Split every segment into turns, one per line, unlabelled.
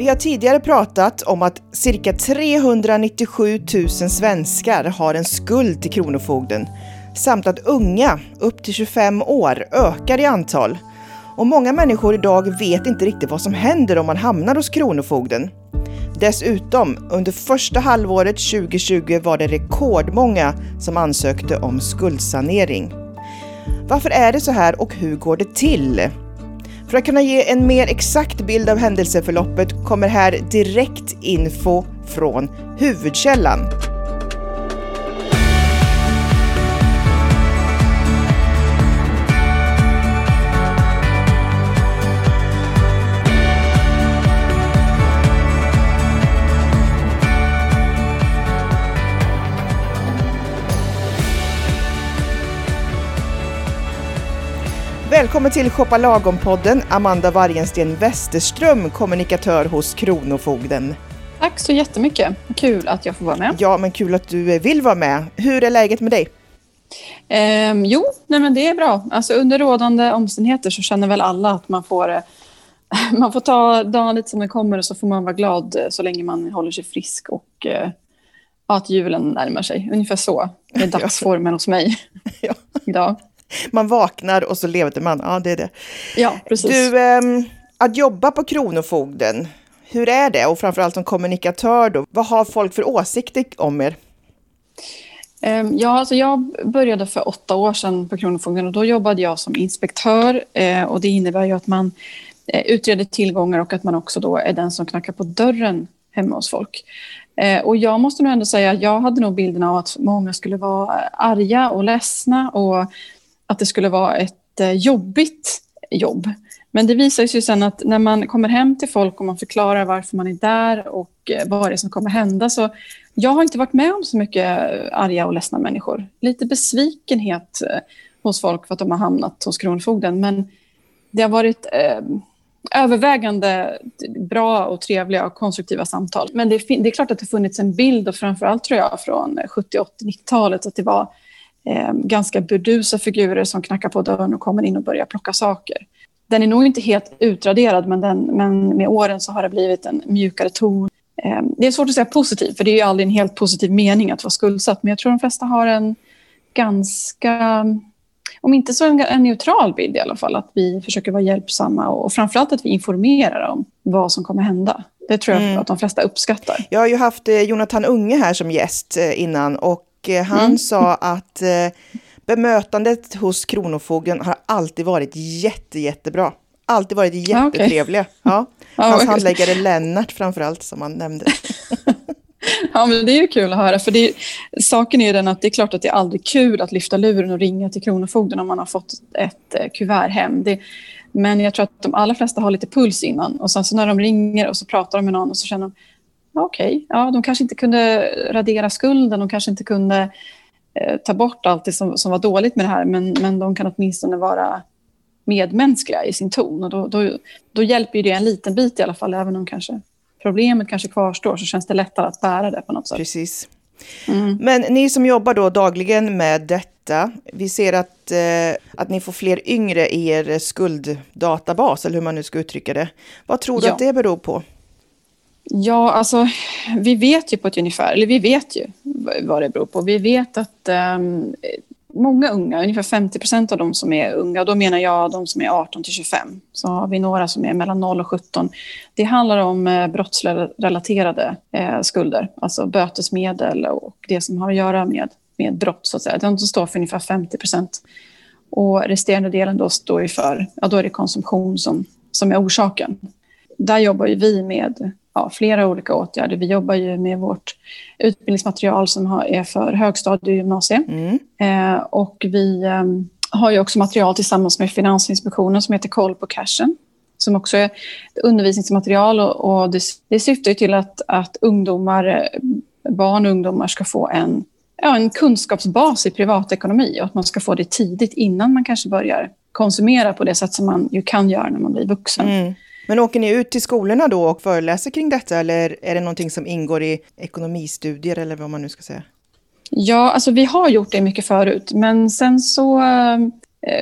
Vi har tidigare pratat om att cirka 397 000 svenskar har en skuld till Kronofogden samt att unga upp till 25 år ökar i antal. Och många människor idag vet inte riktigt vad som händer om man hamnar hos Kronofogden. Dessutom, under första halvåret 2020 var det rekordmånga som ansökte om skuldsanering. Varför är det så här och hur går det till? För att kunna ge en mer exakt bild av händelseförloppet kommer här direkt info från huvudkällan. Välkommen till Shoppa Lagom-podden, Amanda Wargensten Westerström, kommunikatör hos Kronofogden.
Tack så jättemycket. Kul att jag får vara med.
Ja, men kul att du vill vara med. Hur är läget med dig?
Eh, jo, nej men det är bra. Alltså, under rådande omständigheter så känner väl alla att man får, eh, man får ta dagen lite som den kommer och så får man vara glad eh, så länge man håller sig frisk och eh, att julen närmar sig. Ungefär så är dagsformen hos mig ja. idag.
Man vaknar och så lever man. Ja, det är det.
Ja, precis.
Du, ähm, att jobba på Kronofogden, hur är det? Och framförallt som kommunikatör då, vad har folk för åsikter om er?
Ehm, ja, alltså jag började för åtta år sedan på Kronofogden och då jobbade jag som inspektör eh, och det innebär ju att man eh, utreder tillgångar och att man också då är den som knackar på dörren hemma hos folk. Eh, och jag måste nog ändå säga att jag hade nog bilden av att många skulle vara arga och ledsna och att det skulle vara ett eh, jobbigt jobb. Men det visar sig sen att när man kommer hem till folk och man förklarar varför man är där och eh, vad det är som kommer hända så jag har inte varit med om så mycket eh, arga och ledsna människor. Lite besvikenhet hos folk för att de har hamnat hos Kronofogden men det har varit eh, övervägande bra och trevliga och konstruktiva samtal. Men det är, det är klart att det funnits en bild och framförallt tror jag från 70, 80, 90-talet att det var eh, ganska burdusa figurer som knackar på dörren och kommer in och börjar plocka saker. Den är nog inte helt utraderad, men, den, men med åren så har det blivit en mjukare ton. Eh, det är svårt att säga positiv, för det är ju aldrig en helt positiv mening att vara skuldsatt, men jag tror de flesta har en ganska om inte så en, en, neutral bild i alla fall, att vi försöker vara hjälpsamma och framförallt att vi informerar om vad som kommer hända. Det tror jag mm. att de flesta uppskattar.
Jag har ju haft eh, Jonathan Unge här som gäst eh, innan och han mm. sa att eh, bemötandet hos Kronofogden har alltid varit jätte, jättebra. Alltid varit jättetrevliga. Okay. Ja. Hans handläggare Lennart framförallt som han nämnde.
Ja, men det är ju kul att höra. För det, saken är ju den att det är klart att det är aldrig kul att lyfta luren och ringa till Kronofogden om man har fått ett eh, kuvert hem. Det, men jag tror att de allra flesta har lite puls innan. Och sen så när de ringer och så pratar de med någon och så känner de okej, okay. ja, de kanske inte kunde radera skulden, de kanske inte kunde eh, ta bort allt det som, som var dåligt med det här, men, men de kan åtminstone vara medmänskliga i sin ton. Och då, då, då hjälper det en liten bit i alla fall, även om kanske problemet kanske kvarstår, så känns det lättare att bära det på något sätt.
Precis. Mm. Men ni som jobbar då dagligen med detta, vi ser att, eh, att ni får fler yngre i er skulddatabas, eller hur man nu ska uttrycka det. Vad tror du ja. att det beror på?
Ja, alltså vi vet ju på ett ungefär, eller vi vet ju vad det beror på. Vi vet att um, många unga, ungefär 50 procent av de som är unga, då menar jag de som är 18 till 25, så har vi några som är mellan 0 och 17. Det handlar om eh, brottsrelaterade eh, skulder, alltså bötesmedel och det som har att göra med, med brott, så att säga. De står för ungefär 50 procent. Och resterande delen då står ju för, ja då är det konsumtion som, som är orsaken. Där jobbar ju vi med ja, flera olika åtgärder. Vi jobbar ju med vårt utbildningsmaterial som är för högstadie och gymnasium. Mm. Eh, och vi eh, har ju också material tillsammans med Finansinspektionen som heter Koll på cashen som också är undervisningsmaterial och, och det, det syftar till att, att ungdomar, barn och ungdomar ska få en, ja, en kunskapsbas i privatekonomi och att man ska få det tidigt innan man kanske börjar konsumera på det sätt som man ju kan göra när man blir vuxen. Mm.
Men åker ni ut till skolorna då och föreläser kring detta eller är det någonting som ingår i ekonomistudier eller vad man nu ska säga?
Ja, alltså vi har gjort det mycket förut, men sen så eh,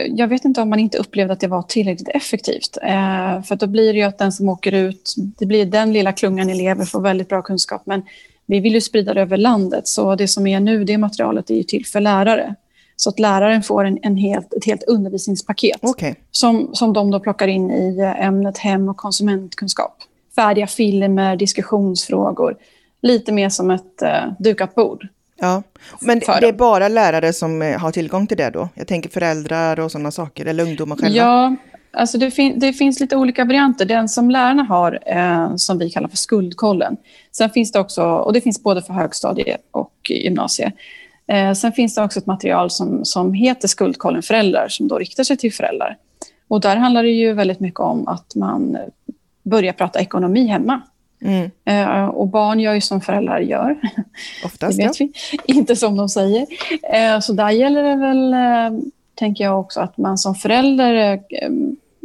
jag vet inte om man inte upplevde att det var tillräckligt effektivt. Eh, för då blir det ju att den som åker ut, det blir den lilla klungan elever får väldigt bra kunskap. Men vi vill ju sprida det över landet, så det som är nu, det materialet är ju till för lärare. Så att läraren får en, en helt, ett helt undervisningspaket
okay.
som, som de då plockar in i ämnet hem och konsumentkunskap. Färdiga filmer, diskussionsfrågor. Lite mer som ett uh, dukat bord.
Ja, men det är bara lärare som eh, har tillgång till det då? Jag tänker föräldrar och sådana saker, eller ungdomar själva?
Ja, alltså det, fin det finns lite olika varianter. Den som lärarna har, eh, som vi kallar för skuldkollen. Sen finns det också, och det finns både för högstadie och gymnasie. Eh, sen finns det också ett material som, som heter Skuldkollen föräldrar, som då riktar sig till föräldrar. Och där handlar det ju väldigt mycket om att man börjar prata ekonomi hemma. Mm. Eh, och barn gör ju som föräldrar gör.
Oftast,
det vet ja. vi. Inte som de säger. Eh, så där gäller det väl, eh, tänker jag också, att man som förälder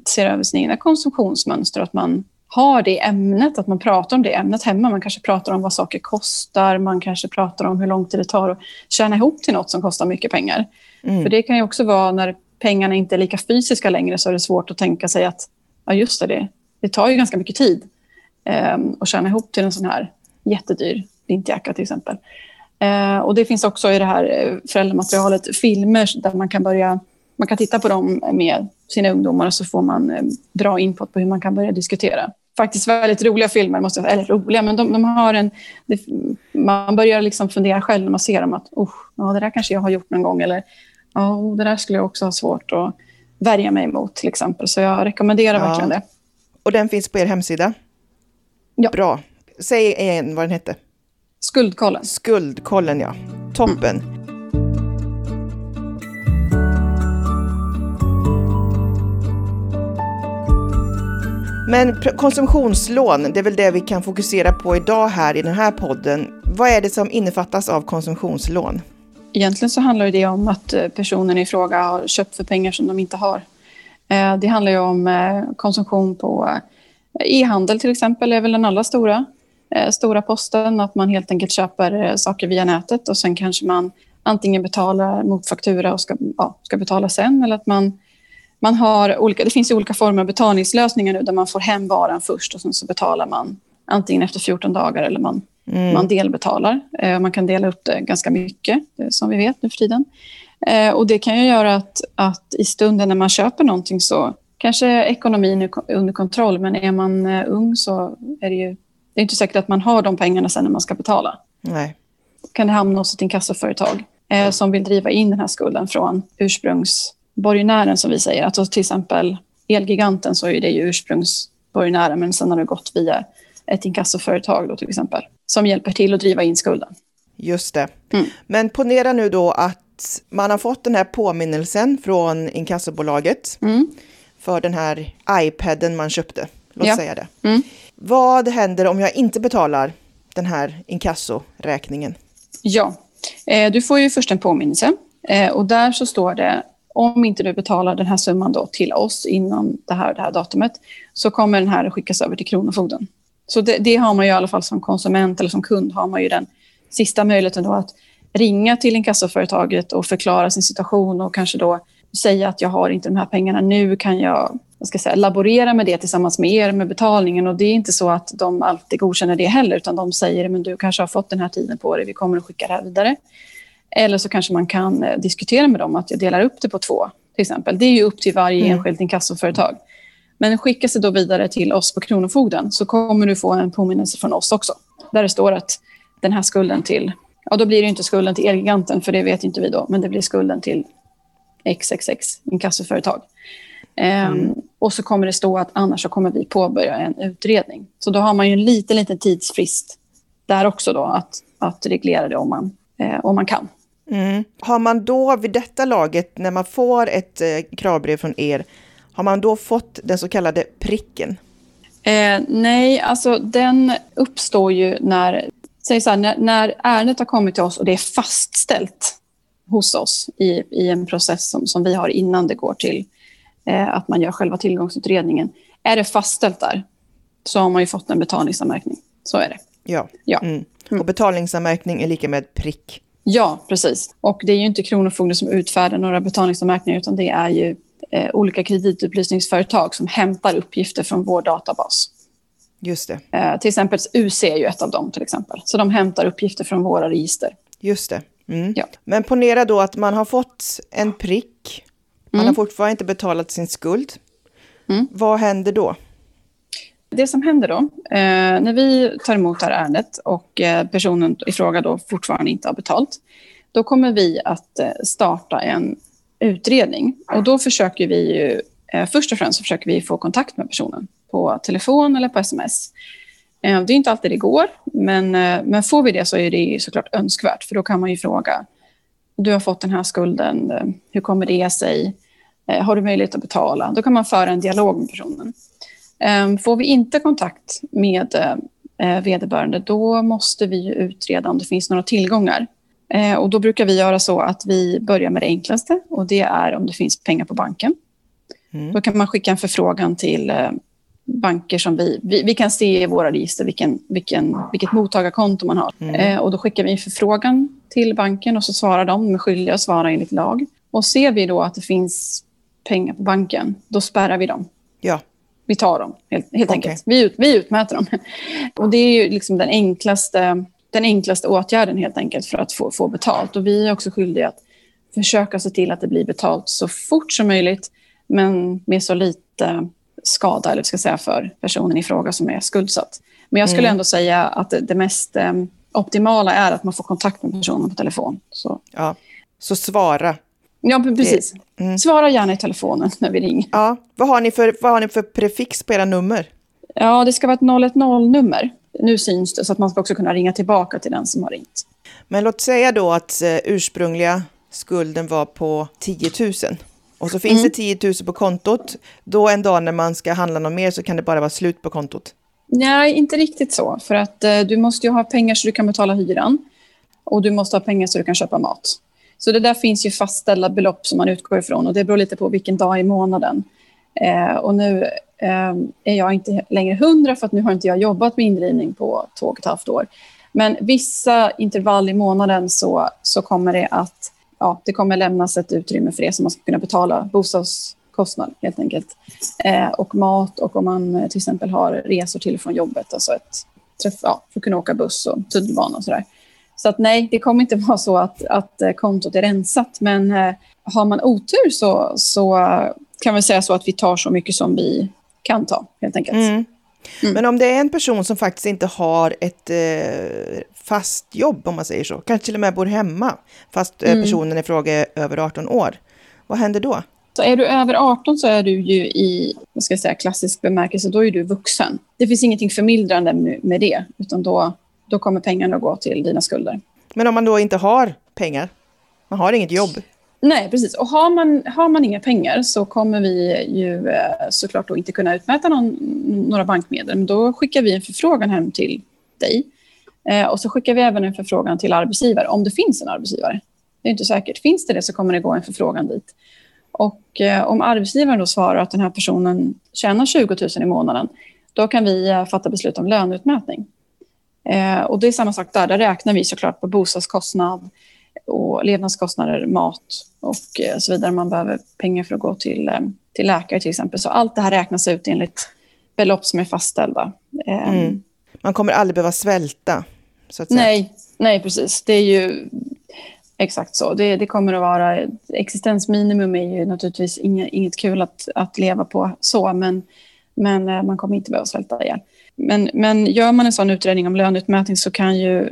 ser över sina egna konsumtionsmönster. Att man har det ämnet, att man pratar om det ämnet hemma. Man kanske pratar om vad saker kostar, man kanske pratar om hur lång tid det tar att tjäna ihop till något som kostar mycket pengar. Mm. För det kan ju också vara när pengarna inte är lika fysiska längre så är det svårt att tänka sig att ja just det, det, det tar ju ganska mycket tid eh, att tjäna ihop till en sån här jättedyr vinterjacka till exempel. Eh, och det finns också i det här eh, föräldramaterialet filmer där man kan börja man kan titta på dem med sina ungdomar och så får man eh, bra input på hur man kan börja diskutera. Faktiskt väldigt roliga filmer, måste jag, eller roliga, men de, de har en... Det, man börjar liksom fundera själv när man ser dem att ja, det där kanske jag har gjort någon gång eller ja, det där skulle jag också ha svårt att värja mig emot till exempel. Så jag rekommenderar ja. verkligen det.
Och den finns på er hemsida?
Ja.
Bra. Säg igen vad den hette.
Skuldkollen.
Skuldkollen, ja. Toppen. Mm. Men konsumtionslån, det är väl det vi kan fokusera på idag här i den här podden. Vad är det som innefattas av konsumtionslån?
Egentligen så handlar det om att eh, personen i fråga har köpt för pengar som de inte har. Eh, det handlar ju om eh, konsumtion på e-handel till exempel, är väl den allra stora, stora posten. Att man helt enkelt köper saker via nätet och sen kanske man antingen betalar mot faktura och ska, ja, ska betala sen eller att man man har olika, det finns olika former av betalningslösningar nu där man får hem varan först och sen så betalar man antingen efter 14 dagar eller man, mm. man delbetalar. Eh, man kan dela upp det ganska mycket, eh, som vi vet nu för tiden. Eh, och det kan ju göra att, att i stunden när man köper någonting så kanske ekonomin är under kontroll, men är man ung så är det ju det är inte säkert att man har de pengarna sen när man ska betala.
Nej.
kan det hamna hos ett inkassoföretag eh, som vill driva in den här skulden från ursprungs borgenären som vi säger. Alltså till exempel Elgiganten så är det ju ursprungsborgenären men sen har det gått via ett inkassoföretag då till exempel som hjälper till att driva in skulden.
Just det. Mm. Men ponera nu då att man har fått den här påminnelsen från inkassobolaget mm. för den här iPaden man köpte. Låt ja. säga det. Mm. Vad händer om jag inte betalar den här inkassoräkningen?
Ja, eh, du får ju först en påminnelse eh, och där så står det om inte du betalar den här summan då till oss inom det här, det här datumet så kommer den här att skickas över till Kronofogden. Så det, det, har man ju i alla fall som konsument eller som kund har man ju den sista möjligheten då att ringa till inkassoföretaget och förklara sin situation och kanske då säga att jag har inte de här pengarna nu, kan jag, jag ska säga, laborera med det tillsammans med er med betalningen och det är inte så att de alltid godkänner det heller utan de säger men du kanske har fått den här tiden på dig, vi kommer att skicka det här vidare. Eller så kanske man kan eh, diskutera med dem att jag delar upp det på två. till exempel. Det är ju upp till varje mm. enskilt inkassoföretag. Men skickas det då vidare till oss på Kronofogden så kommer du få en påminnelse från oss också. Där det står att den här skulden till, ja då blir det inte skulden till Elgiganten för det vet inte vi då, men det blir skulden till XXX inkassoföretag. Ehm, mm. Um, och så kommer det stå att annars så kommer vi påbörja en utredning. Så då har man ju en liten, liten tidsfrist där också då att, att reglera det om man, eh, om man kan.
Mm. Har man då vid detta laget, när man får ett eh, kravbrev från er, har man då fått den så kallade pricken?
Eh, nej, alltså den uppstår ju när, säg så här, när, när ärendet har kommit till oss och det är fastställt hos oss i, i en process som, som vi har innan det går till eh, att man gör själva tillgångsutredningen. Är det fastställt där så har man ju fått en betalningsanmärkning. Så är det.
Ja.
ja.
Mm. Mm. Och betalningsanmärkning är lika med prick
Ja, precis. Och det är ju inte Kronofogden som utfärdar några betalningsanmärkningar utan det är ju eh, olika kreditupplysningsföretag som hämtar uppgifter från vår databas.
Just det.
Eh, till exempel UC är ju ett av dem till exempel. Så de hämtar uppgifter från våra register.
Just det. Mm.
Ja.
Men ponera då att man har fått en prick. Man
Mm.
har fortfarande inte betalat sin skuld.
Mm.
Vad händer då?
Det som händer då, eh, när vi tar emot det här ärendet och eh, personen i fråga då fortfarande inte har betalt, då kommer vi att eh, starta en utredning. Och då försöker vi ju, först och främst så försöker vi få kontakt med personen på telefon eller på sms. Det är inte alltid det går, men, men får vi det så är det såklart önskvärt, för då kan man ju fråga, du har fått den här skulden, hur kommer det sig? Har du möjlighet att betala? Då kan man föra en dialog med personen. Eh, Får vi inte kontakt med eh, vederbörande, då måste vi utreda om det finns några tillgångar. Eh, Och då brukar vi göra så att vi börjar med det enklaste och det är om det finns pengar på banken.
Mm.
Då kan man skicka en förfrågan till eh, banker som vi, vi... Vi kan se i våra register vilken, vilken, vilket mottagarkonto man har.
Mm.
Och då skickar vi en förfrågan till banken och så svarar de. De är skyldiga att svara enligt lag. Och ser vi då att det finns pengar på banken, då spärrar vi dem.
Ja,
Vi tar dem, helt, helt
Okej.
enkelt. Vi, ut, vi utmäter dem. Och det är ju liksom den enklaste, den enklaste åtgärden helt enkelt för att få, få betalt. Och vi är också skyldiga att försöka se till att det blir betalt så fort som möjligt, men med så lite skada, eller ska säga, för personen i fråga som är skuldsatt. Men jag skulle
Mm.
ändå säga att det, det mest eh, optimala är att man får kontakt med personen på telefon. Så,
ja. Så svara.
Ja, precis.
Mm.
Svara gärna i telefonen när vi ringer.
Ja, vad har ni för, vad har ni för prefix på era nummer?
Ja, det ska vara ett 010-nummer. Nu syns det, så att man ska också kunna ringa tillbaka till den som har ringt.
Men låt säga då att eh, ursprungliga skulden var på 10 000. Och så finns
Mm.
det 10 000 på kontot. Då en dag när man ska handla något mer så kan det bara vara slut på kontot.
Nej, inte riktigt så. För att eh, du måste ju ha pengar så du kan betala hyran. Och du måste ha pengar så du kan köpa mat. Så det där finns ju fastställda belopp som man utgår ifrån. Och det beror lite på vilken dag i månaden. Eh, och nu eh, är jag inte längre hundra för att nu har inte jag jobbat med indrivning på två och ett halvt år. Men vissa intervall i månaden så, så kommer det att ja, det kommer lämnas ett utrymme för det som man ska kunna betala bostadskostnad helt enkelt. Eh, och mat och om man eh, till exempel har resor till och från jobbet, alltså ett träff, ja, för att kunna åka buss och tunnelbana och sådär. Så att nej, det kommer inte vara så att, att eh, kontot är rensat, men eh, har man otur så, så kan vi säga så att vi tar så mycket som vi kan ta, helt enkelt.
Mm.
Mm.
Men om det är en person som faktiskt inte har ett eh, fast jobb, om man säger så, kanske till och med bor hemma, fast eh,
Mm.
personen i fråga är över 18 år, vad händer då?
Så är du över 18 så är du ju i vad ska jag säga, klassisk bemärkelse, då är du vuxen. Det finns ingenting förmildrande med med det, utan då, då kommer pengarna att gå till dina skulder.
Men om man då inte har pengar, man har inget jobb,
Nej, precis. Och har man, har man inga pengar så kommer vi ju eh, såklart inte kunna utmäta någon, några bankmedel. Men då skickar vi en förfrågan hem till dig. Eh, och så skickar vi även en förfrågan till arbetsgivare, om det finns en arbetsgivare. Det är inte säkert. Finns det det så kommer det gå en förfrågan dit. Och eh, om arbetsgivaren då svarar att den här personen tjänar 20 000 i månaden, då kan vi eh, fatta beslut om löneutmätning. Eh, och det är samma sak där. Där räknar vi såklart på bostadskostnad och levnadskostnader, mat och eh, så vidare. Man behöver pengar för att gå till, eh, till läkare till exempel. Så allt det här räknas ut enligt belopp som är fastställda.
Mm. man kommer aldrig behöva svälta. Så att säga.
Nej, nej, precis. Det är ju exakt så. Det, det kommer att vara... Existensminimum är ju naturligtvis inget, inget kul att, att leva på så, men, men man kommer inte behöva svälta ihjäl. Men, men gör man en sån utredning om löneutmätning så kan ju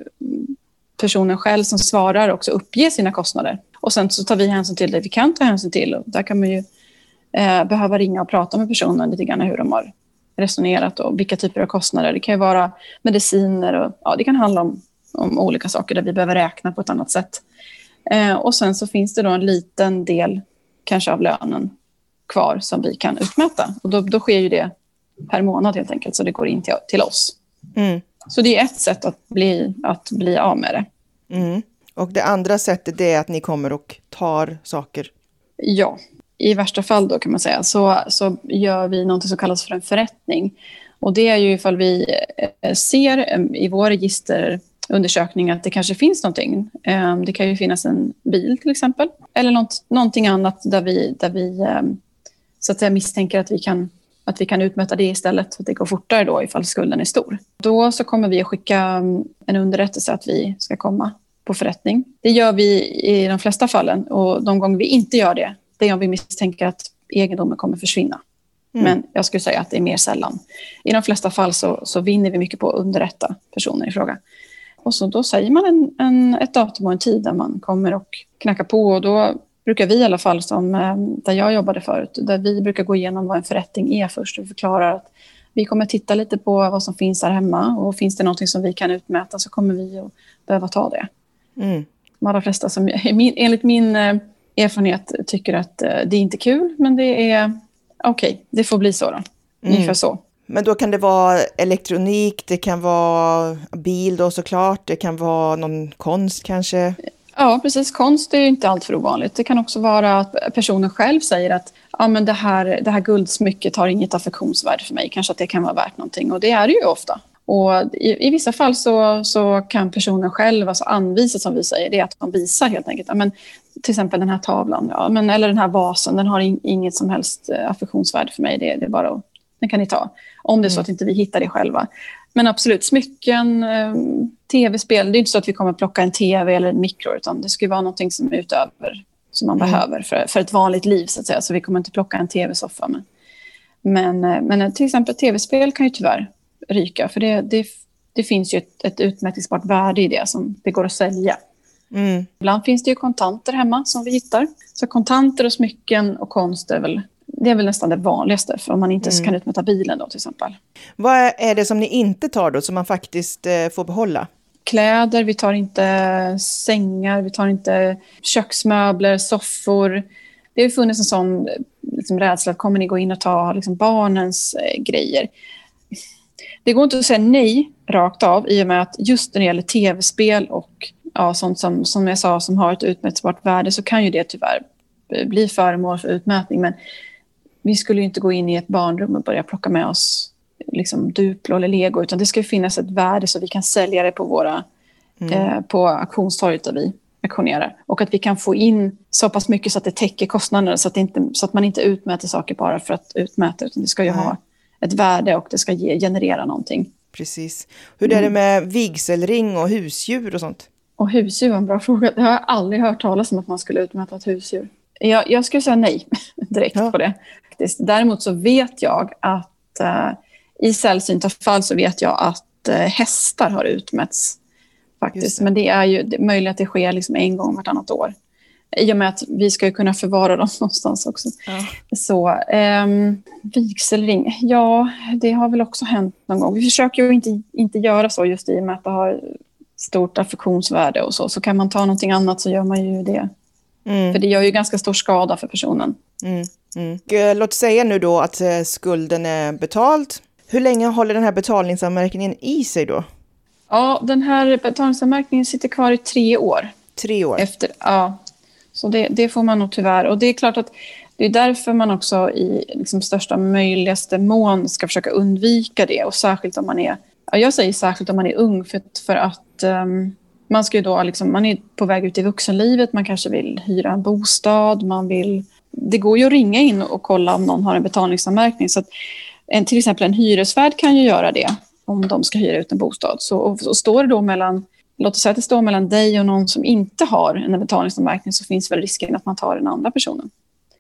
personen själv som svarar också uppge sina kostnader. Och sen så tar vi hänsyn till det vi kan ta hänsyn till. Och där kan man ju eh, behöva ringa och prata med personen lite grann hur de har resonerat och vilka typer av kostnader. Det kan ju vara mediciner och ja, det kan handla om, om olika saker där vi behöver räkna på ett annat sätt. Eh, och sen så finns det då en liten del kanske av lönen kvar som vi kan utmäta. Och då, då sker ju det per månad helt enkelt, så det går in till, till oss.
Mm.
Så det är ett sätt att bli, att bli av med det.
Mm. Och det andra sättet är att ni kommer och tar saker.
Ja, i värsta fall då kan man säga så, så gör vi något som kallas för en förrättning. Och det är ju ifall vi eh, ser eh, i vår register undersökning att det kanske finns någonting. Eh, det kan ju finnas en bil till exempel. Eller något, någonting annat där vi, där vi så att säga misstänker att vi kan att vi kan utmäta det istället, så att det går fortare då ifall skulden är stor. Då så kommer vi att skicka mm, en underrättelse att vi ska komma på förrättning. Det gör vi i de flesta fallen och de gånger vi inte gör det, det är om vi misstänker att egendomen kommer försvinna. Mm. Men jag skulle säga att det är mer sällan. I de flesta fall så, så vinner vi mycket på att underrätta personen i fråga. Och så då säger man en, en, ett datum och en tid där man kommer och knackar på. Och då brukar vi i alla fall, som, eh, där jag jobbade förut, där vi brukar gå igenom vad en förrättning är först. Vi förklarar att vi kommer titta lite på vad som finns där hemma och finns det någonting som vi kan utmäta så kommer vi att behöva ta det. Mm. De allra flesta som, enligt min eh, erfarenhet tycker att eh, det är inte kul, men det är okej, okay, det får bli så då. Mm. Ungefär så.
Men då kan det vara elektronik, det kan vara bil då såklart, det kan vara någon konst kanske?
Ja, precis. Konst är inte allt för ovanligt. Det kan också vara att personen själv säger att ja, men det, här, det här guldsmycket har inget affektionsvärde för mig. Kanske att det kan vara värt någonting. Och det är det ju ofta. Och i, i vissa fall så, så kan personen själv alltså anvisa, som vi säger, det är att de visar helt enkelt. Ja, men, till exempel den här tavlan, ja, men, eller den här vasen, den har in, inget som helst eh, affektionsvärde för mig. Det, det är bara att, den kan ni ta. Om det är så mm. att inte vi hittar det själva. Men absolut, smycken, eh, tv-spel. Det är inte så att vi kommer plocka en tv eller en mikro, utan det ska vara någonting som är utöver, som man mm. behöver för, för ett vanligt liv, så att säga. Så vi kommer inte plocka en tv-soffa. Men, men, eh, men till exempel tv-spel kan ju tyvärr ryka, för det, det, det finns ju ett, ett utmätningsbart värde i det som det går att sälja. Mm. Ibland finns det ju kontanter hemma som vi hittar. Så kontanter och smycken och konst är väl det är väl nästan det vanligaste, för om man inte mm. kan utmäta bilen då till exempel.
Vad är det som ni inte tar då, som man faktiskt eh, får behålla?
Kläder, vi tar inte sängar, vi tar inte köksmöbler, soffor. Det har funnits en sån liksom, rädsla att kommer ni gå in och ta liksom, barnens eh, grejer? Det går inte att säga nej rakt av i och med att just när det gäller tv-spel och ja, sånt som, som jag sa som har ett utmätbart värde så kan ju det tyvärr bli föremål för utmätning. Men vi skulle inte gå in i ett barnrum och börja plocka med oss liksom, Duplo eller Lego, utan det ska finnas ett värde så vi kan sälja det på, våra, mm. eh, på auktionstorget där vi auktionerar. Och att vi kan få in så pass mycket så att det täcker kostnaderna, så att, inte, så att man inte utmäter saker bara för att utmäta, utan det ska ju mm. ha ett värde och det ska ge, generera någonting.
Precis. Hur är det mm. med vigselring och husdjur och sånt?
Och husdjur var en bra fråga. Det har jag aldrig hört talas om att man skulle utmäta ett husdjur. Jag, jag skulle säga nej direkt ja. på det. Däremot så vet jag att uh, i sällsynta fall så vet jag att uh, hästar har utmätts. Faktiskt. Det. Men det är ju det är möjligt att det sker liksom en gång vartannat år. I och med att vi ska kunna förvara dem någonstans också. Ja. Så um, vigselring, ja, det har väl också hänt någon gång. Vi försöker ju inte, inte göra så just i och med att det har stort affektionsvärde och så. Så kan man ta någonting annat så gör man ju det. Mm. För det gör ju ganska stor skada för personen. Mm.
Mm. Eh, låt säga nu då att eh, skulden är betald. Hur länge håller den här betalningsanmärkningen i sig då?
Ja, den här betalningsanmärkningen sitter kvar i tre år.
Tre år?
Efter, ja, så det, det får man nog tyvärr. Och det är klart att det är därför man också i liksom största möjligaste mån ska försöka undvika det. Och särskilt om man är, ja, jag säger särskilt om man är ung, för, för att um, man, ska då liksom, man är på väg ut i vuxenlivet, man kanske vill hyra en bostad, man vill... Det går ju att ringa in och kolla om någon har en betalningsanmärkning. Så en, till exempel en hyresvärd kan ju göra det om de ska hyra ut en bostad. Så, och, och står det då mellan, låt oss säga att det står mellan dig och någon som inte har en betalningsanmärkning så finns väl risken att man tar den andra personen.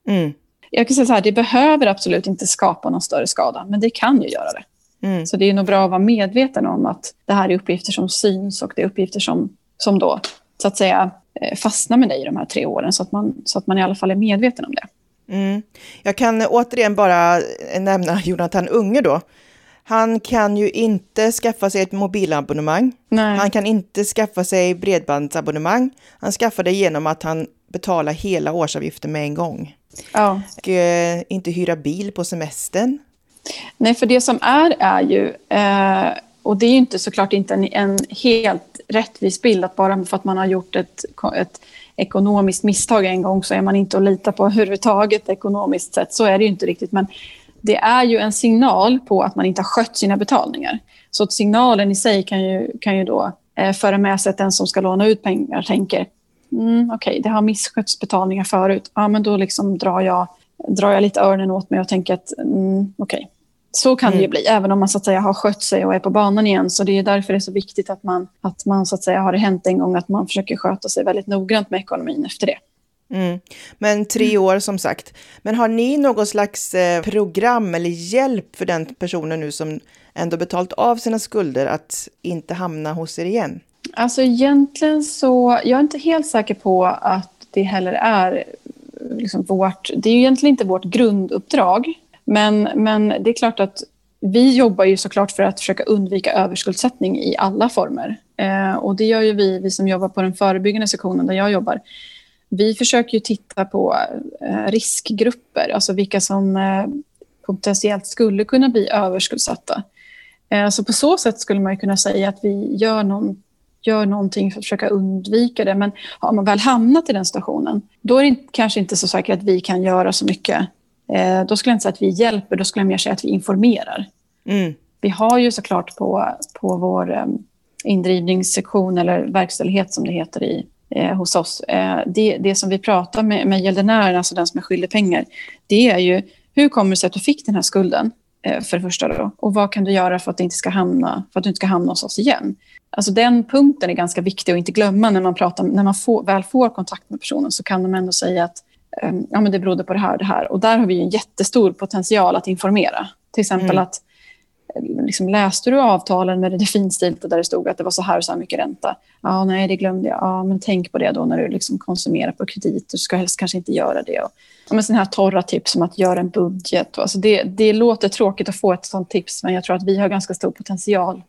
Mm. Jag kan säga så här, det behöver absolut inte skapa någon större skada, men det kan ju göra det. Mm. Så det är nog bra att vara medveten om att det här är uppgifter som syns och det är uppgifter som som då så att säga eh, fastnar med dig i de här tre åren så att man, så att man i alla fall är medveten om det.
Mm. Jag kan återigen bara nämna Jonathan Unge då. Han kan ju inte skaffa sig ett mobilabonnemang. Nej. Han kan inte skaffa sig bredbandsabonnemang. Han skaffar det genom att han betalar hela årsavgiften med en gång. Ja. Och eh, inte hyra bil på semestern.
Nej, för det som är är ju, eh, och det är ju inte såklart inte en, en helt rättvis bild att bara för att man har gjort ett, ett ekonomiskt misstag en gång så är man inte att lita på överhuvudtaget ekonomiskt sett. Så är det ju inte riktigt. Men det är ju en signal på att man inte har skött sina betalningar. Så att signalen i sig kan ju, kan ju då eh, föra med sig att den som ska låna ut pengar tänker mm, okej, okay, det har misskötts betalningar förut. Ja, men då liksom drar, jag, drar jag lite öronen åt mig och tänker att mm, okej, okay så kan mm. det ju mm. bli, även om man så att säga har skött sig och är på banan igen. Så det är därför det är så viktigt att man, att man så att säga har det hänt en gång, att man försöker sköta sig väldigt noggrant med ekonomin efter det.
Mm. Men tre år som sagt. Men har ni något slags eh, program eller hjälp för den personen nu som ändå betalt av sina skulder att inte hamna hos er igen?
Alltså egentligen så, jag är inte helt säker på att det heller är liksom vårt, det är ju egentligen inte vårt grunduppdrag. Men, men det är klart att vi jobbar ju såklart för att försöka undvika överskuldsättning i alla former. Eh, och det gör ju vi, vi som jobbar på den förebyggande sektionen där jag jobbar. Vi försöker ju titta på eh, riskgrupper, alltså vilka som eh, potentiellt skulle kunna bli överskuldsatta. Eh, så på så sätt skulle man kunna säga att vi gör, någon, gör någonting för att försöka undvika det. Men har man väl hamnat i den situationen, då är det kanske inte så säkert att vi kan göra så mycket. Då skulle jag inte säga att vi hjälper, då skulle jag mer säga att vi informerar. Mm. Vi har ju såklart på, på vår indrivningssektion, eller verkställighet som det heter i eh, hos oss. Eh, det, det som vi pratar med, med gäldenären, alltså den som är skyldig pengar, det är ju hur kommer det sig att du fick den här skulden? Eh, för det första då. Och vad kan du göra för att, det inte ska hamna, för att du inte ska hamna hos oss igen? Alltså den punkten är ganska viktig att inte glömma när man, pratar, när man får, väl får kontakt med personen så kan de ändå säga att ja, men det berodde på det här och det här. Och där har vi en jättestor potential att informera. Till exempel mm. att liksom, läste du avtalen med det finstilta där det stod att det var så här och så här mycket ränta? Ja, nej, det glömde jag. Ja, men tänk på det då när du liksom konsumerar på kredit. Du ska helst kanske inte göra det. Och, ja, men sådana här torra tips som att göra en budget. Alltså det, det låter tråkigt att få ett sådant tips, men jag tror att vi har ganska stor potential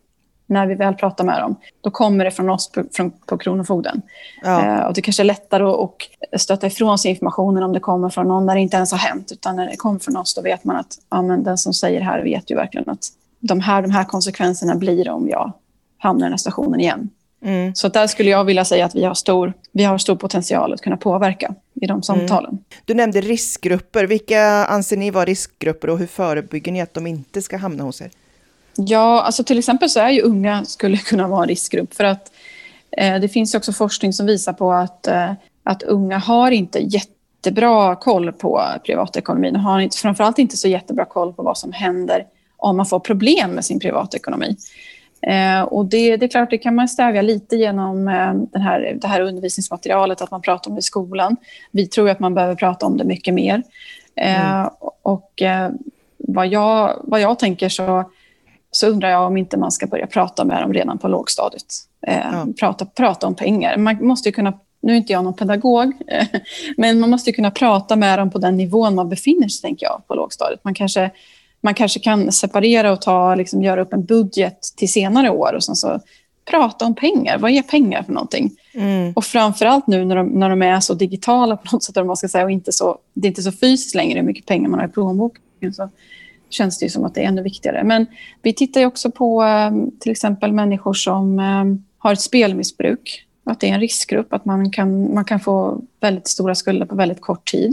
när vi väl pratar med dem. Då kommer det från oss på, från, på Kronofogden. Ja. Eh, och det kanske är lättare att, att stöta ifrån sig informationen om det kommer från någon där det inte ens har hänt. Utan när det kommer från oss, då vet man att ja, men den som säger det här vet ju verkligen att de här, de här konsekvenserna blir om jag hamnar i den här stationen igen. Mm. Så där skulle jag vilja säga att vi har, stor, vi har stor potential att kunna påverka i de samtalen. Mm.
Du nämnde riskgrupper. Vilka anser ni vara riskgrupper och hur förebygger ni att de inte ska hamna hos er?
Ja, alltså till exempel så är ju unga skulle kunna vara en riskgrupp. För att eh, det finns också forskning som visar på att, eh, att unga har inte jättebra koll på privatekonomin. Har inte, framförallt inte så jättebra koll på vad som händer om man får problem med sin privatekonomi. Eh, och det, det, är klart, det kan man stävja lite genom eh, den här, det här undervisningsmaterialet, att man pratar om det i skolan. Vi tror att man behöver prata om det mycket mer. Eh, mm. Och eh, vad, jag, vad jag tänker så, så undrar jag om inte man ska börja prata med dem redan på lågstadiet. Eh, ja. prata, prata om pengar. Man måste kunna nu är inte jag någon pedagog, men man måste kunna prata med dem på den nivån man befinner sig, tänker jag, på lågstadiet. Man kanske man kanske kan separera och ta, liksom, göra upp en budget till senare år och sen så prata om pengar. Vad är pengar för någonting? Mm. Och framförallt nu när de, när de är så digitala på något sätt, man ska säga, och inte så, det är inte så fysiskt längre hur mycket pengar man har i plånboken, så känns det som att det är ännu viktigare. Men vi tittar också på ehm, till exempel människor som ehm, har ett spelmissbruk. Att det är en riskgrupp, att man kan, man kan få väldigt stora skulder på väldigt kort tid.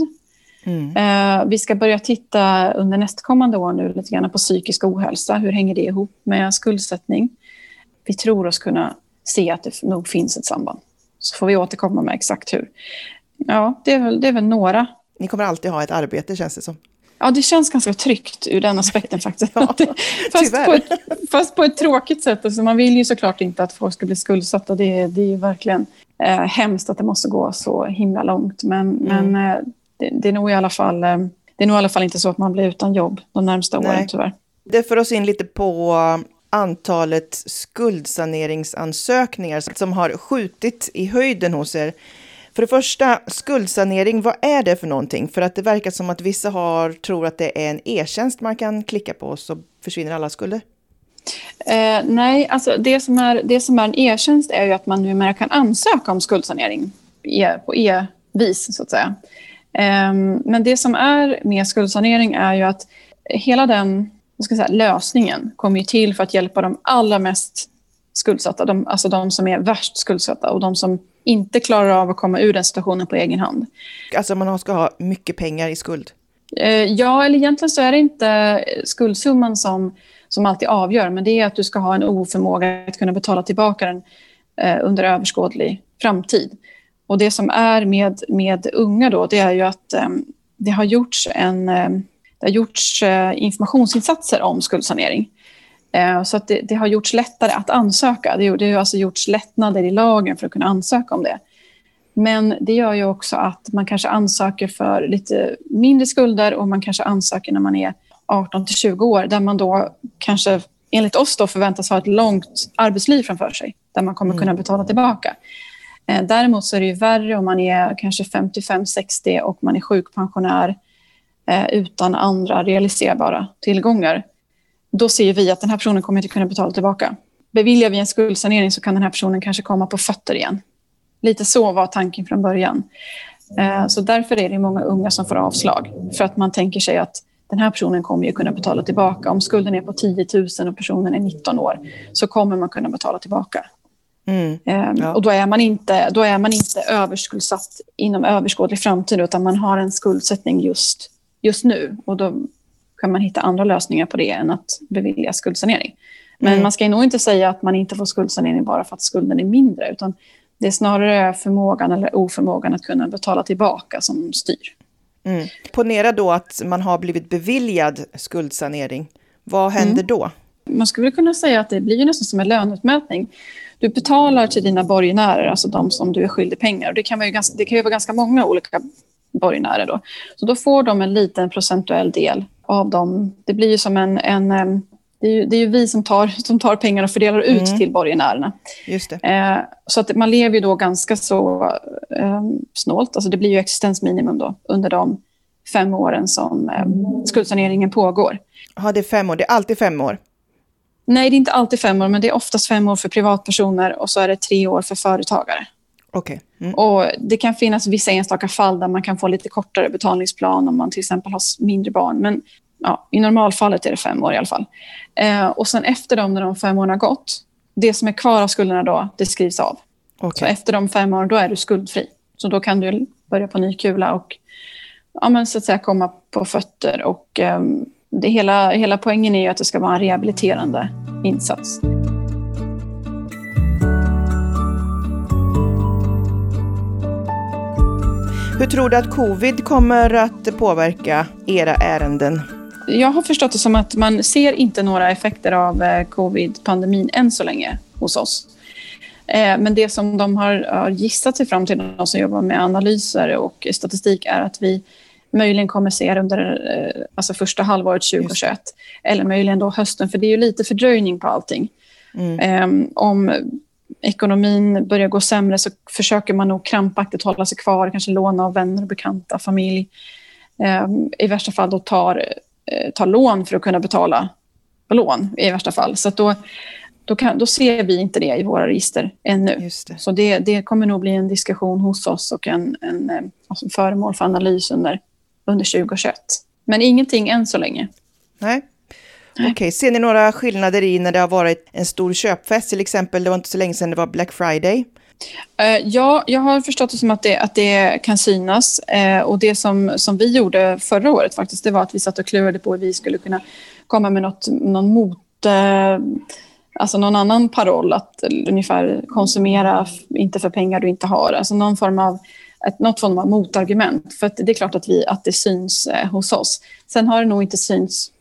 Mm. Eh, vi ska börja titta under nästkommande år nu lite grann på psykisk ohälsa. Hur hänger det ihop med skuldsättning? Vi tror oss kunna se att det nog finns ett samband. Så får vi återkomma med exakt hur. Ja, det är väl, det är väl några.
Ni kommer alltid ha ett arbete känns det som.
Ja, det känns ganska tryggt ur den aspekten faktiskt. ja, fast, på ett, fast på ett tråkigt sätt. Alltså, man vill ju såklart inte att folk ska bli skuldsatta. Det, det är ju verkligen eh, hemskt att det måste gå så himla långt. Men, mm. men eh, det, det, är nog i alla fall, eh, det är nog i alla fall inte så att man blir utan jobb de närmsta Nej. åren tyvärr.
Det för oss in lite på antalet skuldsaneringsansökningar som har skjutit i höjden hos er. För det första, skuldsanering, vad är det för någonting? För att det verkar som att vissa har, tror att det är en e-tjänst man kan klicka på så försvinner alla skulder.
Eh, nej, alltså det som, är, det som är en e-tjänst är ju att man numera kan ansöka om skuldsanering på e-vis, så att säga. Eh, men det som är med skuldsanering är ju att hela den ska säga, lösningen kommer till för att hjälpa de allra mest skuldsatta, de, alltså de som är värst skuldsatta och de som inte klarar av att komma ur den situationen på egen hand.
Alltså man ska ha mycket pengar i skuld?
Eh, ja, eller egentligen så är det inte skuldsumman som, som alltid avgör, men det är att du ska ha en oförmåga att kunna betala tillbaka den eh, under överskådlig framtid. Och det som är med, med unga då, det är ju att eh, det har gjorts, en, det har gjorts informationsinsatser om skuldsanering. Eh, så att det, det, har gjorts lättare att ansöka. Det, det har alltså gjorts lättnader i lagen för att kunna ansöka om det. Men det gör ju också att man kanske ansöker för lite mindre skulder och man kanske ansöker när man är 18 till 20 år där man då kanske enligt oss då förväntas ha ett långt arbetsliv framför sig där man kommer mm. kunna betala tillbaka. Eh, däremot så är det ju värre om man är kanske 55-60 och man är sjukpensionär eh, utan andra realiserbara tillgångar. Då ser vi att den här personen kommer inte kunna betala tillbaka. Beviljar vi en skuldsanering så kan den här personen kanske komma på fötter igen. Lite så var tanken från början. Eh, så därför är det många unga som får avslag. För att man tänker sig att den här personen kommer ju kunna betala tillbaka. Om skulden är på 10 000 och personen är 19 år så kommer man kunna betala tillbaka. Mm, ehm, ja. Och då är, man inte, då är man inte överskuldsatt inom överskådlig framtid utan man har en skuldsättning just, just nu. Och då kan man hitta andra lösningar på det än att bevilja skuldsanering. Men mm. man ska nog inte säga att man inte får skuldsanering bara för att skulden är mindre. Utan det är snarare förmågan eller oförmågan att kunna betala tillbaka som styr.
Mm. Ponera då att man har blivit beviljad skuldsanering. Vad händer mm. då?
Man skulle kunna säga att det blir nästan som en löneutmätning. Du betalar till dina borgenärer, alltså de som du är skyldig pengar. Det, kan vara ganska, det kan ju vara ganska många olika borgenärer. Då. Så då får de en liten procentuell del av dem. Det blir ju som en, en det är, ju, det är ju vi som tar, som tar pengar och fördelar ut mm. till borgenärerna.
Just.
Eh, så att man lever ju då ganska så eh, snålt. Alltså det blir ju existensminimum då under de fem åren som eh, skuldsaneringen pågår.
Ja, det är fem år. Det är alltid fem år?
Nej, det är inte alltid fem år, men det är oftast fem år för privatpersoner och så är det tre år för företagare.
Okay. Mm.
Och det kan finnas vissa enstaka fall där man kan få lite kortare betalningsplan om man till exempel har mindre barn. Men ja, i normalfallet är det fem år i alla fall. Eh, och sen efter dem, när de fem åren har gått, det som är kvar av skulderna då, det skrivs av. Okay. Så efter de fem åren, då är du skuldfri. Så då kan du börja på ny kula och ja, men så att säga, komma på fötter. Och, eh, det hela, hela poängen är ju att det ska vara en rehabiliterande insats.
Hur tror du att covid kommer att påverka era ärenden?
Jag har förstått det som att man ser inte några effekter av eh, covid-pandemin än så länge hos oss. Eh, men det som de har gissat sig fram till, de som jobbar med analyser och statistik, är att vi möjligen kommer se det under eh, alltså första halvåret 2021. Eller möjligen då hösten, för det är ju lite fördröjning på allting. Mm. Ehm, om ekonomin börjar gå sämre så försöker man nog krampaktigt hålla sig kvar, kanske låna av vänner och bekanta, familj. Ehm, I värsta fall då tar, eh, tar lån för att kunna betala lån i värsta fall. Så då, då, kan, då ser vi inte det i våra register ännu. Det. Så det, det kommer nog bli en diskussion hos oss och en, en eh, alltså föremål för analys under, under 2021. Men ingenting än så länge.
Nej. Okej, okay. ser ni några skillnader i när det har varit en stor köpfest till exempel? Det var inte så länge sedan det var Black Friday.
Uh, ja, jag har förstått det som att det, att det kan synas. Uh, och det som, som vi gjorde förra året faktiskt, det var att vi satt och klurade på hur vi skulle kunna komma med något, någon mot... Uh, alltså någon annan paroll, att ungefär konsumera inte för pengar du inte har. Alltså någon form av ett, något form av motargument. För det är klart att, vi, att det syns eh, hos oss. Sen har det nog inte synts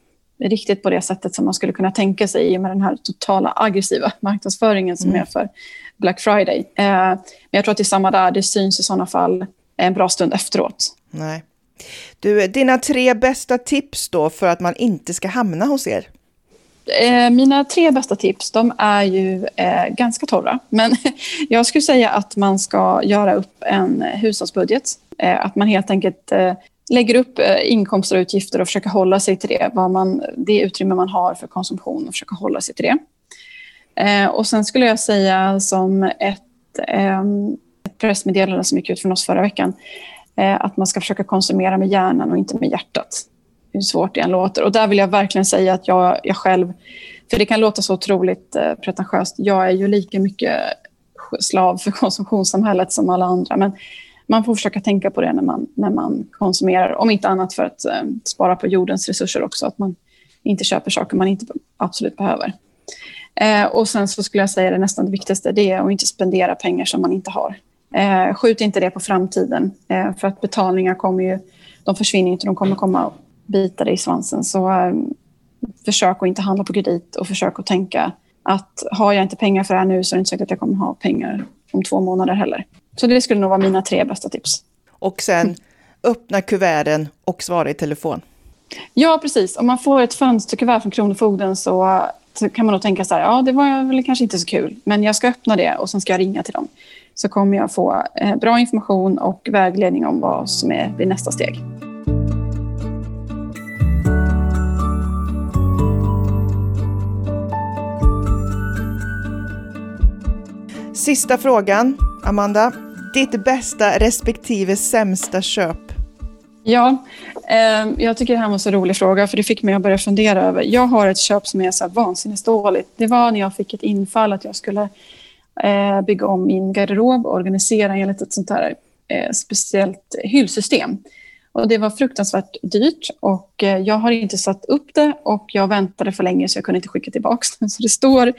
riktigt på det sättet som man skulle kunna tänka sig i och med den här totala aggressiva marknadsföringen som mm. är för Black Friday. Eh, men jag tror att det är samma där, det syns i sådana fall en bra stund efteråt.
Nej. Du, dina tre bästa tips då för att man inte ska hamna hos er?
Eh, mina tre bästa tips de är ju eh, ganska torra. Men jag skulle säga att man ska göra upp en hushållsbudget. Eh, att man helt enkelt lägger upp eh, inkomster och utgifter och försöker hålla sig till det. Vad man, det utrymme man har för konsumtion och försöka hålla sig till det. Eh, och sen skulle jag säga som ett, eh, ett pressmeddelande som gick ut från oss förra veckan, eh, att man ska försöka konsumera med hjärnan och inte med hjärtat. Hur svårt det än låter. Och där vill jag verkligen säga att jag, jag själv, för det kan låta så otroligt eh, pretentiöst, jag är ju lika mycket slav för konsumtionssamhället som alla andra. Men man får försöka tänka på det när man, när man konsumerar. Om inte annat för att eh, spara på jordens resurser också. Att man inte köper saker man inte absolut behöver. Eh, och sen så skulle jag säga det nästan det viktigaste, det är att inte spendera pengar som man inte har. Eh, skjut inte det på framtiden, eh, för att betalningar kommer ju, de försvinner inte, de kommer komma och bita dig i svansen. Så eh, försök att inte handla på kredit och försök att tänka att har jag inte pengar för det här nu så är det inte säkert att jag kommer ha pengar om två månader heller. Så det skulle nog vara mina tre bästa tips.
Och sen öppna kuverten och svara i telefon.
Ja, precis. Om man får ett fönsterkuvert från Kronofogden så, så kan man nog tänka så här, ja det var väl kanske inte så kul, men jag ska öppna det och sen ska jag ringa till dem. Så kommer jag få eh, bra information och vägledning om vad som är vid nästa steg.
Sista frågan, Amanda. Ditt bästa respektive sämsta köp?
Ja, eh, jag tycker det här var en så rolig fråga för det fick mig att börja fundera över. Jag har ett köp som är så vansinnigt dåligt. Det var när jag fick ett infall att jag skulle eh, bygga om min garderob och organisera enligt ett sånt här eh, speciellt hyllsystem. Och det var fruktansvärt dyrt och eh, jag har inte satt upp det och jag väntade för länge så jag kunde inte skicka tillbaka det. Så det står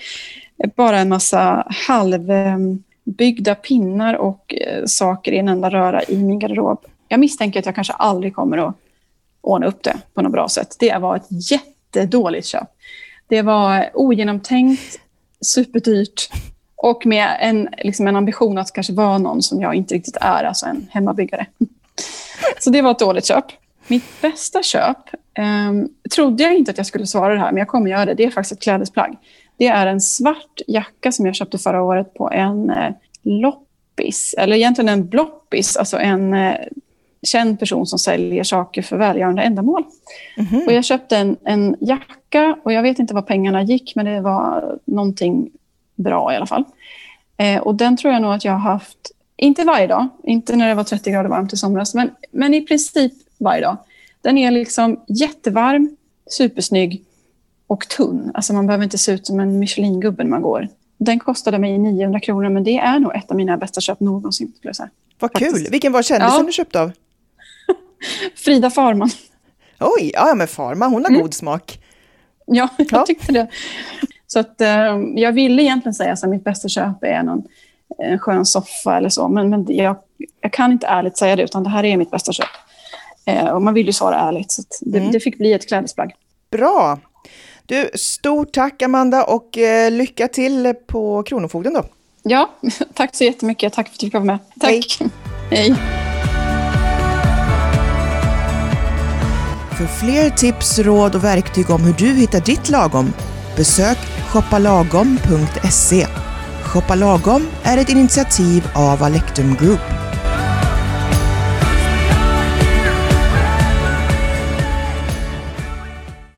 bara en massa halv... Eh, byggda pinnar och eh, saker i en enda röra i min garderob. Jag misstänker att jag kanske aldrig kommer att ordna upp det på något bra sätt. Det var ett jättedåligt köp. Det var ogenomtänkt, superdyrt och med en, liksom en ambition att kanske vara någon som jag inte riktigt är, alltså en hemmabyggare. Så det var ett dåligt köp. Mitt bästa köp eh, trodde jag inte att jag skulle svara det här, men jag kommer göra det. Det är faktiskt ett klädesplagg. Det är en svart jacka som jag köpte förra året på en eh, loppis, eller egentligen en bloppis, alltså en eh, känd person som säljer saker för välgörande ändamål. Mm -hmm. Och jag köpte en, en jacka och jag vet inte vad pengarna gick, men det var någonting bra i alla fall. Eh, och den tror jag nog att jag har haft, inte varje dag, inte när det var 30 grader varmt i somras, men, men i princip varje dag. Den är liksom jättevarm, supersnygg och tunn. Alltså man behöver inte se ut som en Michelin-gubbe när man går. Den kostade mig 900 kronor, men det är nog ett av mina bästa köp någonsin. Skulle jag säga.
Vad Faktiskt. kul! Vilken var kändisen ja. du köpte av?
Frida Farman.
Oj, ja men Farman, hon har mm. god smak.
Ja, jag ja. tyckte det. Så att, eh, jag ville egentligen säga att mitt bästa köp är någon, en skön soffa eller så, men, men jag, jag kan inte ärligt säga det, utan det här är mitt bästa köp. Eh, och man vill ju svara ärligt, så det, mm. det fick bli ett klädesplagg.
Bra! Du, stort tack Amanda och eh, lycka till på Kronofogden då.
Ja, tack så jättemycket. Tack för att du fick vara med. Tack. Hej. Hej.
För fler tips, råd och verktyg om hur du hittar ditt lagom, besök shoppalagom.se. Shoppa Lagom är ett initiativ av Alectum Group.